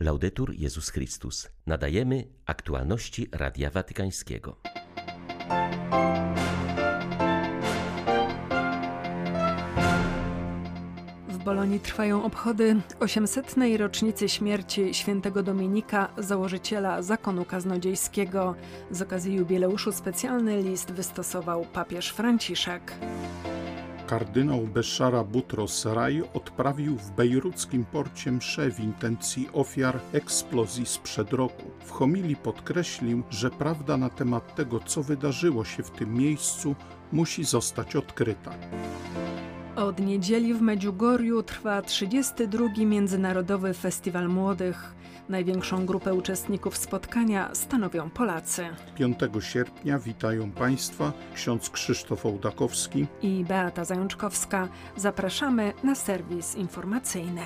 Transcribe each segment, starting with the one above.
Laudetur Jezus Chrystus. Nadajemy aktualności Radia Watykańskiego. W Bolonii trwają obchody 800. rocznicy śmierci świętego Dominika, założyciela zakonu kaznodziejskiego. Z okazji jubileuszu specjalny list wystosował papież Franciszek kardynał Beszara Butros Raj odprawił w bejruckim porcie mszę w intencji ofiar eksplozji sprzed roku. W homilii podkreślił, że prawda na temat tego, co wydarzyło się w tym miejscu, musi zostać odkryta. Od niedzieli w Medjugorju trwa 32. Międzynarodowy Festiwal Młodych. Największą grupę uczestników spotkania stanowią Polacy. 5 sierpnia witają Państwa ksiądz Krzysztof Ołdakowski i Beata Zajączkowska. Zapraszamy na serwis informacyjny.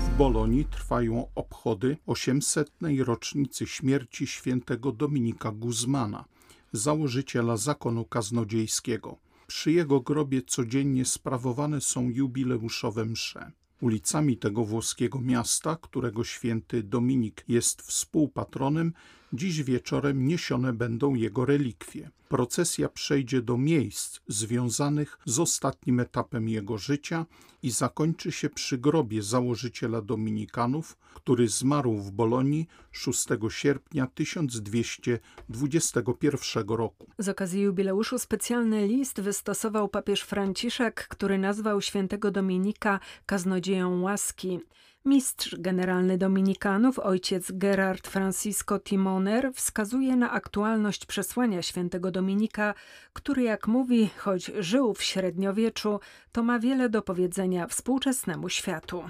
W Bolonii trwają obchody 800. rocznicy śmierci świętego Dominika Guzmana, założyciela zakonu kaznodziejskiego. Przy jego grobie codziennie sprawowane są jubileuszowe msze. Ulicami tego włoskiego miasta, którego święty Dominik jest współpatronem, dziś wieczorem niesione będą jego relikwie. Procesja przejdzie do miejsc związanych z ostatnim etapem jego życia i zakończy się przy grobie założyciela Dominikanów, który zmarł w Bolonii 6 sierpnia 1221 roku. Z okazji jubileuszu specjalny list wystosował papież Franciszek, który nazwał świętego Dominika kaznodzieją łaski. Mistrz generalny Dominikanów, ojciec Gerard Francisco Timoner, wskazuje na aktualność przesłania świętego Dominika, który, jak mówi, choć żył w średniowieczu, to ma wiele do powiedzenia współczesnemu światu.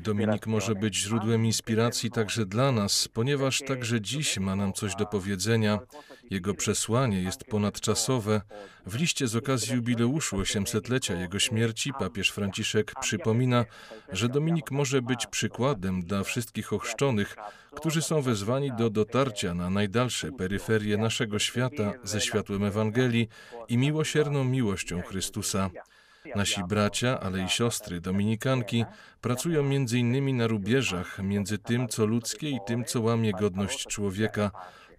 Dominik może być źródłem inspiracji także dla nas, ponieważ także dziś ma nam coś do powiedzenia. Jego przesłanie jest ponadczasowe. W liście z okazji jubileuszu 800-lecia jego śmierci papież Franciszek przypomina, że Dominik może być przykładem dla wszystkich ochrzczonych, którzy są wezwani do dotarcia na najdalsze peryferie naszego świata ze światłem Ewangelii i miłosierną miłością Chrystusa. Nasi bracia, ale i siostry dominikanki pracują między innymi na rubieżach między tym, co ludzkie i tym, co łamie godność człowieka.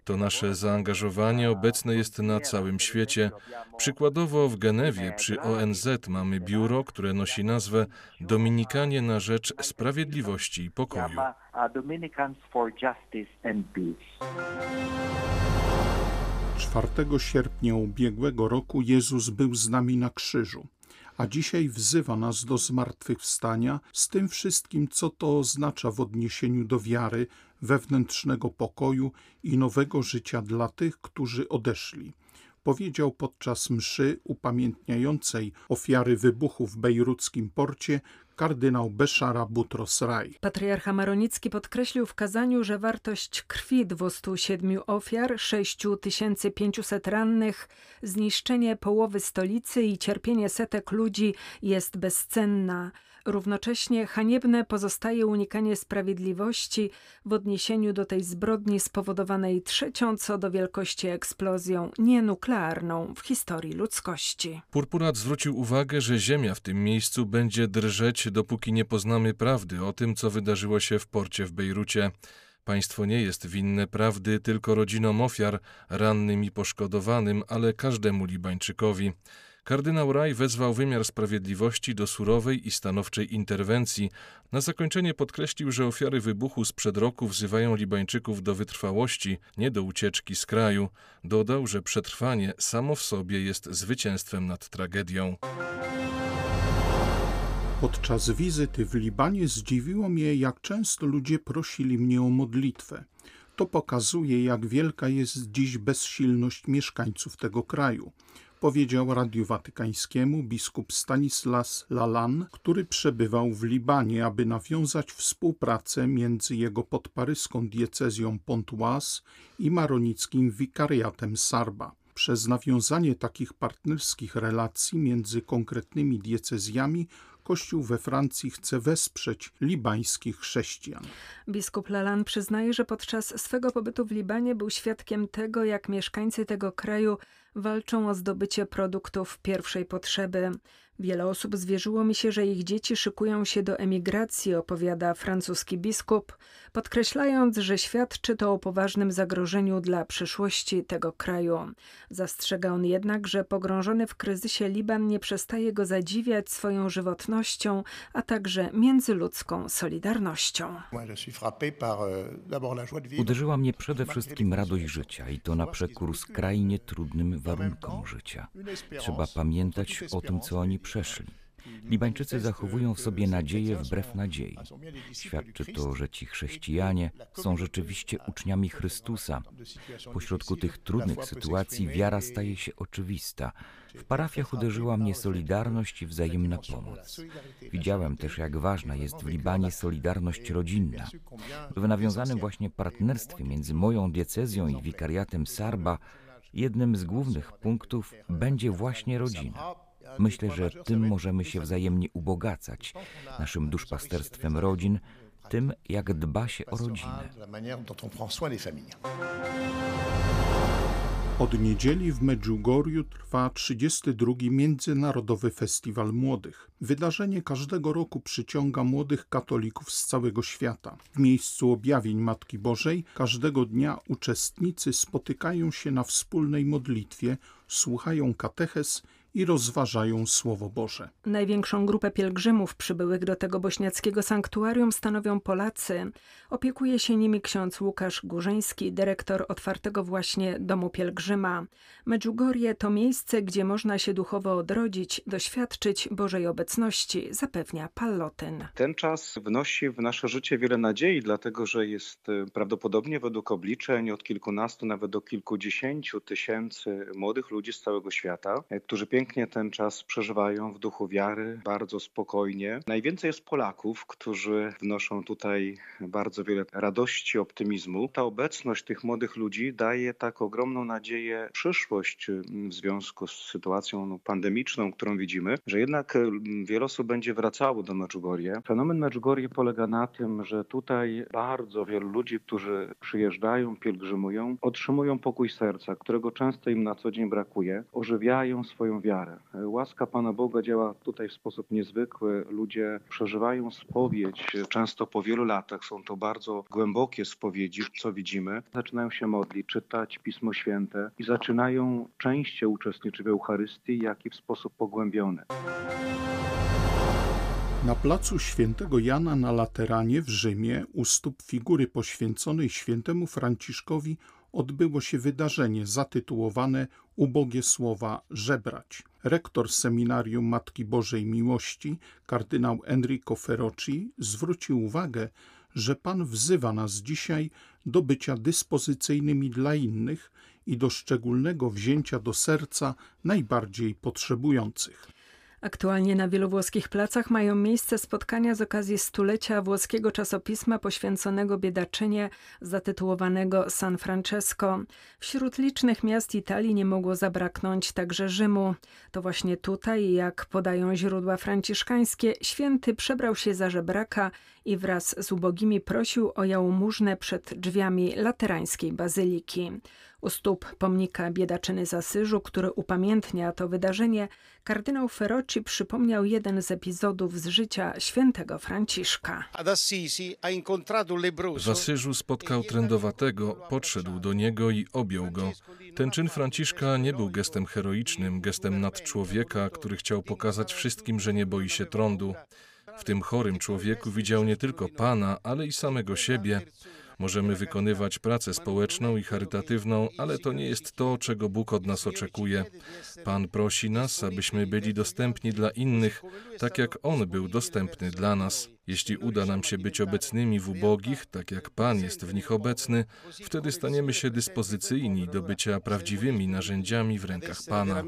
To nasze zaangażowanie obecne jest na całym świecie. Przykładowo w Genewie przy ONZ mamy biuro, które nosi nazwę Dominikanie na rzecz sprawiedliwości i pokoju. 4 sierpnia ubiegłego roku Jezus był z nami na krzyżu a dzisiaj wzywa nas do zmartwychwstania z tym wszystkim, co to oznacza w odniesieniu do wiary, wewnętrznego pokoju i nowego życia dla tych, którzy odeszli. Powiedział podczas mszy upamiętniającej ofiary wybuchu w bejruckim porcie kardynał Beszara Butros Raj. Patriarcha Maronicki podkreślił w kazaniu, że wartość krwi 207 ofiar, 6500 rannych, zniszczenie połowy stolicy i cierpienie setek ludzi jest bezcenna. Równocześnie haniebne pozostaje unikanie sprawiedliwości w odniesieniu do tej zbrodni spowodowanej trzecią co do wielkości eksplozją nienuklearną w historii ludzkości. Purpurat zwrócił uwagę, że ziemia w tym miejscu będzie drżeć, dopóki nie poznamy prawdy o tym, co wydarzyło się w porcie w Bejrucie. Państwo nie jest winne prawdy tylko rodzinom ofiar, rannym i poszkodowanym, ale każdemu Libańczykowi. Kardynał Raj wezwał wymiar sprawiedliwości do surowej i stanowczej interwencji. Na zakończenie podkreślił, że ofiary wybuchu sprzed roku wzywają Libańczyków do wytrwałości, nie do ucieczki z kraju. Dodał, że przetrwanie samo w sobie jest zwycięstwem nad tragedią. Podczas wizyty w Libanie zdziwiło mnie, jak często ludzie prosili mnie o modlitwę. To pokazuje, jak wielka jest dziś bezsilność mieszkańców tego kraju powiedział Radiu Watykańskiemu biskup Stanislas Lalan, który przebywał w Libanie, aby nawiązać współpracę między jego podparyską diecezją Pontoise i maronickim wikariatem Sarba. Przez nawiązanie takich partnerskich relacji między konkretnymi diecezjami Kościół we Francji chce wesprzeć libańskich chrześcijan. Biskup Lalan przyznaje, że podczas swego pobytu w Libanie był świadkiem tego, jak mieszkańcy tego kraju walczą o zdobycie produktów pierwszej potrzeby. Wiele osób zwierzyło mi się, że ich dzieci szykują się do emigracji, opowiada francuski biskup, podkreślając, że świadczy to o poważnym zagrożeniu dla przyszłości tego kraju. Zastrzega on jednak, że pogrążony w kryzysie Liban nie przestaje go zadziwiać swoją żywotnością, a także międzyludzką solidarnością. Uderzyła mnie przede wszystkim radość życia i to na przekór skrajnie trudnym warunkom życia. Trzeba pamiętać o tym, co oni przeszli. Libańczycy zachowują w sobie nadzieję wbrew nadziei. Świadczy to, że ci chrześcijanie są rzeczywiście uczniami Chrystusa. Pośrodku tych trudnych sytuacji wiara staje się oczywista. W parafiach uderzyła mnie solidarność i wzajemna pomoc. Widziałem też, jak ważna jest w Libanie solidarność rodzinna. W nawiązanym właśnie partnerstwie między moją diecezją i wikariatem Sarba jednym z głównych punktów będzie właśnie rodzina. Myślę, że tym możemy się wzajemnie ubogacać, naszym duszpasterstwem rodzin, tym, jak dba się o rodzinę. Od niedzieli w Medjugorju trwa 32. Międzynarodowy Festiwal Młodych. Wydarzenie każdego roku przyciąga młodych katolików z całego świata. W miejscu objawień Matki Bożej każdego dnia uczestnicy spotykają się na wspólnej modlitwie, słuchają katechez i rozważają Słowo Boże. Największą grupę pielgrzymów przybyłych do tego bośniackiego sanktuarium stanowią Polacy. Opiekuje się nimi ksiądz Łukasz Górzyński, dyrektor otwartego właśnie Domu Pielgrzyma. Medjugorje to miejsce, gdzie można się duchowo odrodzić, doświadczyć Bożej obecności, zapewnia Pallotyn. Ten czas wnosi w nasze życie wiele nadziei, dlatego że jest e, prawdopodobnie według obliczeń od kilkunastu nawet do kilkudziesięciu tysięcy młodych ludzi z całego świata, e, którzy pięknie ten czas przeżywają w duchu wiary, bardzo spokojnie. Najwięcej jest Polaków, którzy wnoszą tutaj bardzo wiele radości, optymizmu. Ta obecność tych młodych ludzi daje tak ogromną nadzieję przyszłość w związku z sytuacją no, pandemiczną, którą widzimy, że jednak wiele osób będzie wracało do Medjugorje. Fenomen Medjugorje polega na tym, że tutaj bardzo wielu ludzi, którzy przyjeżdżają, pielgrzymują, otrzymują pokój serca, którego często im na co dzień brakuje, ożywiają swoją wiarę. Łaska Pana Boga działa tutaj w sposób niezwykły. Ludzie przeżywają spowiedź, często po wielu latach. Są to bardzo głębokie spowiedzi, co widzimy. Zaczynają się modlić, czytać Pismo Święte i zaczynają częściej uczestniczyć w Eucharystii, jak i w sposób pogłębiony. Na placu świętego Jana na Lateranie w Rzymie u stóp figury poświęconej świętemu Franciszkowi odbyło się wydarzenie zatytułowane Ubogie słowa żebrać. Rektor seminarium Matki Bożej Miłości, kardynał Enrico Ferrocci, zwrócił uwagę, że Pan wzywa nas dzisiaj do bycia dyspozycyjnymi dla innych i do szczególnego wzięcia do serca najbardziej potrzebujących. Aktualnie na wielu włoskich placach mają miejsce spotkania z okazji stulecia włoskiego czasopisma poświęconego biedaczynie zatytułowanego San Francesco. Wśród licznych miast Italii nie mogło zabraknąć także Rzymu. To właśnie tutaj, jak podają źródła franciszkańskie, święty przebrał się za żebraka i wraz z ubogimi prosił o jałmużnę przed drzwiami laterańskiej bazyliki. U stóp pomnika biedaczyny Zasyżu, który upamiętnia to wydarzenie, kardynał Ferrocci przypomniał jeden z epizodów z życia świętego Franciszka. W Asyżu spotkał trędowatego, podszedł do niego i objął go. Ten czyn Franciszka nie był gestem heroicznym, gestem nadczłowieka, który chciał pokazać wszystkim, że nie boi się trądu. W tym chorym człowieku widział nie tylko Pana, ale i samego siebie. Możemy wykonywać pracę społeczną i charytatywną, ale to nie jest to, czego Bóg od nas oczekuje. Pan prosi nas, abyśmy byli dostępni dla innych, tak jak On był dostępny dla nas. Jeśli uda nam się być obecnymi w ubogich, tak jak Pan jest w nich obecny, wtedy staniemy się dyspozycyjni do bycia prawdziwymi narzędziami w rękach Pana.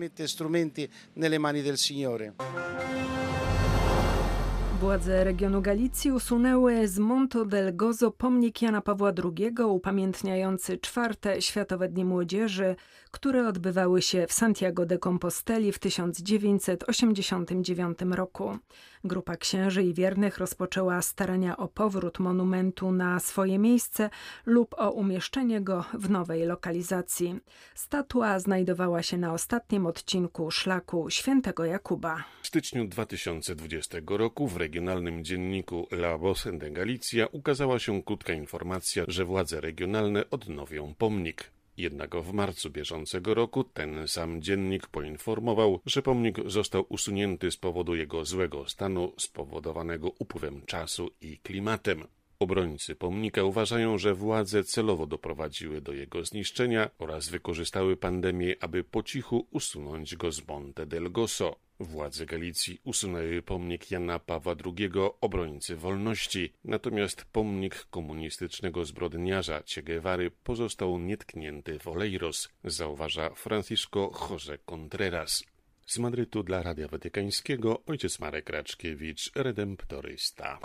Władze regionu Galicji usunęły z Monto del Gozo pomnik Jana Pawła II upamiętniający czwarte Światowe Dni Młodzieży, które odbywały się w Santiago de Composteli w 1989 roku. Grupa księży i wiernych rozpoczęła starania o powrót monumentu na swoje miejsce lub o umieszczenie go w nowej lokalizacji. Statua znajdowała się na ostatnim odcinku szlaku świętego Jakuba. W styczniu 2020 roku w regionalnym dzienniku La Voz de Galicia ukazała się krótka informacja, że władze regionalne odnowią pomnik. Jednak w marcu bieżącego roku ten sam dziennik poinformował, że pomnik został usunięty z powodu jego złego stanu spowodowanego upływem czasu i klimatem. Obrońcy pomnika uważają, że władze celowo doprowadziły do jego zniszczenia oraz wykorzystały pandemię, aby po cichu usunąć go z Monte del Goso. Władze Galicji usunęły pomnik Jana Pawła II, obrońcy wolności, natomiast pomnik komunistycznego zbrodniarza Che Guevary pozostał nietknięty w Oleiros, zauważa Francisco José Contreras. Z Madrytu dla Radia Watykańskiego ojciec Marek Raczkiewicz, redemptorysta.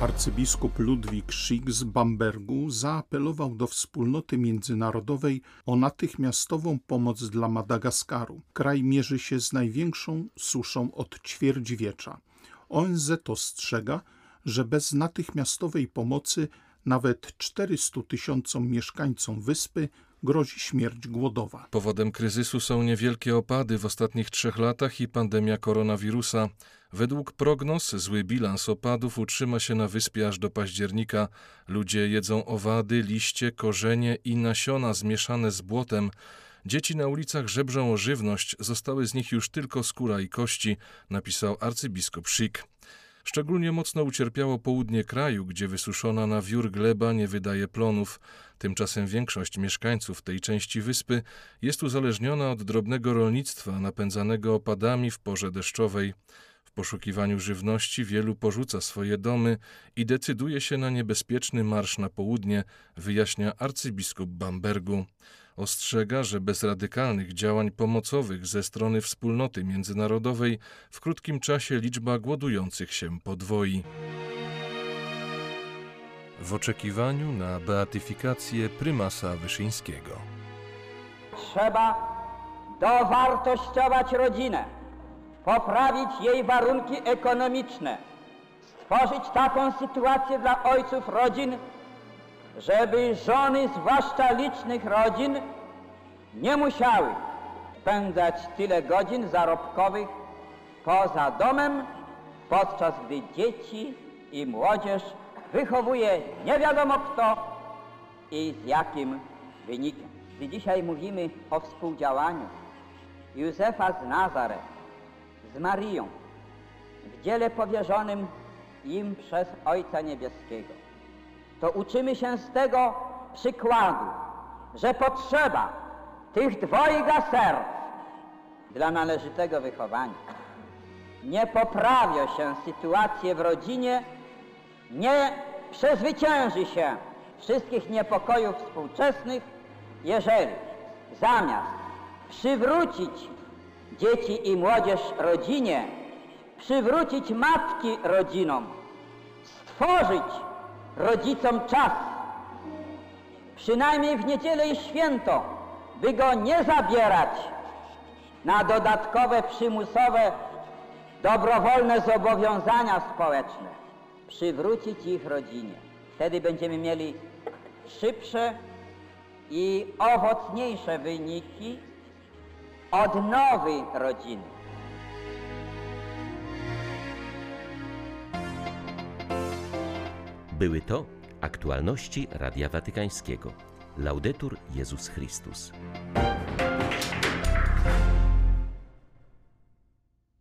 Arcybiskup Ludwik Schick z Bambergu zaapelował do wspólnoty międzynarodowej o natychmiastową pomoc dla Madagaskaru. Kraj mierzy się z największą suszą od ćwierćwiecza. ONZ ostrzega, że bez natychmiastowej pomocy nawet 400 tysiącom mieszkańcom wyspy grozi śmierć głodowa. Powodem kryzysu są niewielkie opady w ostatnich trzech latach i pandemia koronawirusa. Według prognoz zły bilans opadów utrzyma się na wyspie aż do października. Ludzie jedzą owady, liście, korzenie i nasiona zmieszane z błotem. Dzieci na ulicach żebrzą o żywność, zostały z nich już tylko skóra i kości, napisał arcybiskup Schick. Szczególnie mocno ucierpiało południe kraju, gdzie wysuszona na wiór gleba nie wydaje plonów. Tymczasem większość mieszkańców tej części wyspy jest uzależniona od drobnego rolnictwa napędzanego opadami w porze deszczowej. W poszukiwaniu żywności wielu porzuca swoje domy i decyduje się na niebezpieczny marsz na południe, wyjaśnia arcybiskup Bambergu. Ostrzega, że bez radykalnych działań pomocowych ze strony wspólnoty międzynarodowej w krótkim czasie liczba głodujących się podwoi. W oczekiwaniu na beatyfikację prymasa Wyszyńskiego. Trzeba dowartościować rodzinę, poprawić jej warunki ekonomiczne, stworzyć taką sytuację dla ojców rodzin, żeby żony, zwłaszcza licznych rodzin, nie musiały spędzać tyle godzin zarobkowych poza domem, podczas gdy dzieci i młodzież wychowuje nie wiadomo kto i z jakim wynikiem. Gdy dzisiaj mówimy o współdziałaniu Józefa z Nazaret z Marią w dziele powierzonym im przez Ojca Niebieskiego, to uczymy się z tego przykładu, że potrzeba tych dwojga serc dla należytego wychowania. Nie poprawia się sytuację w rodzinie, nie przezwycięży się wszystkich niepokojów współczesnych, jeżeli zamiast przywrócić dzieci i młodzież rodzinie, przywrócić matki rodzinom, stworzyć rodzicom czas, przynajmniej w niedzielę i święto, by go nie zabierać na dodatkowe, przymusowe, dobrowolne zobowiązania społeczne, przywrócić ich rodzinie. Wtedy będziemy mieli szybsze i owocniejsze wyniki odnowy rodziny. Były to aktualności Radia Watykańskiego. Laudetur Jezus Chrystus.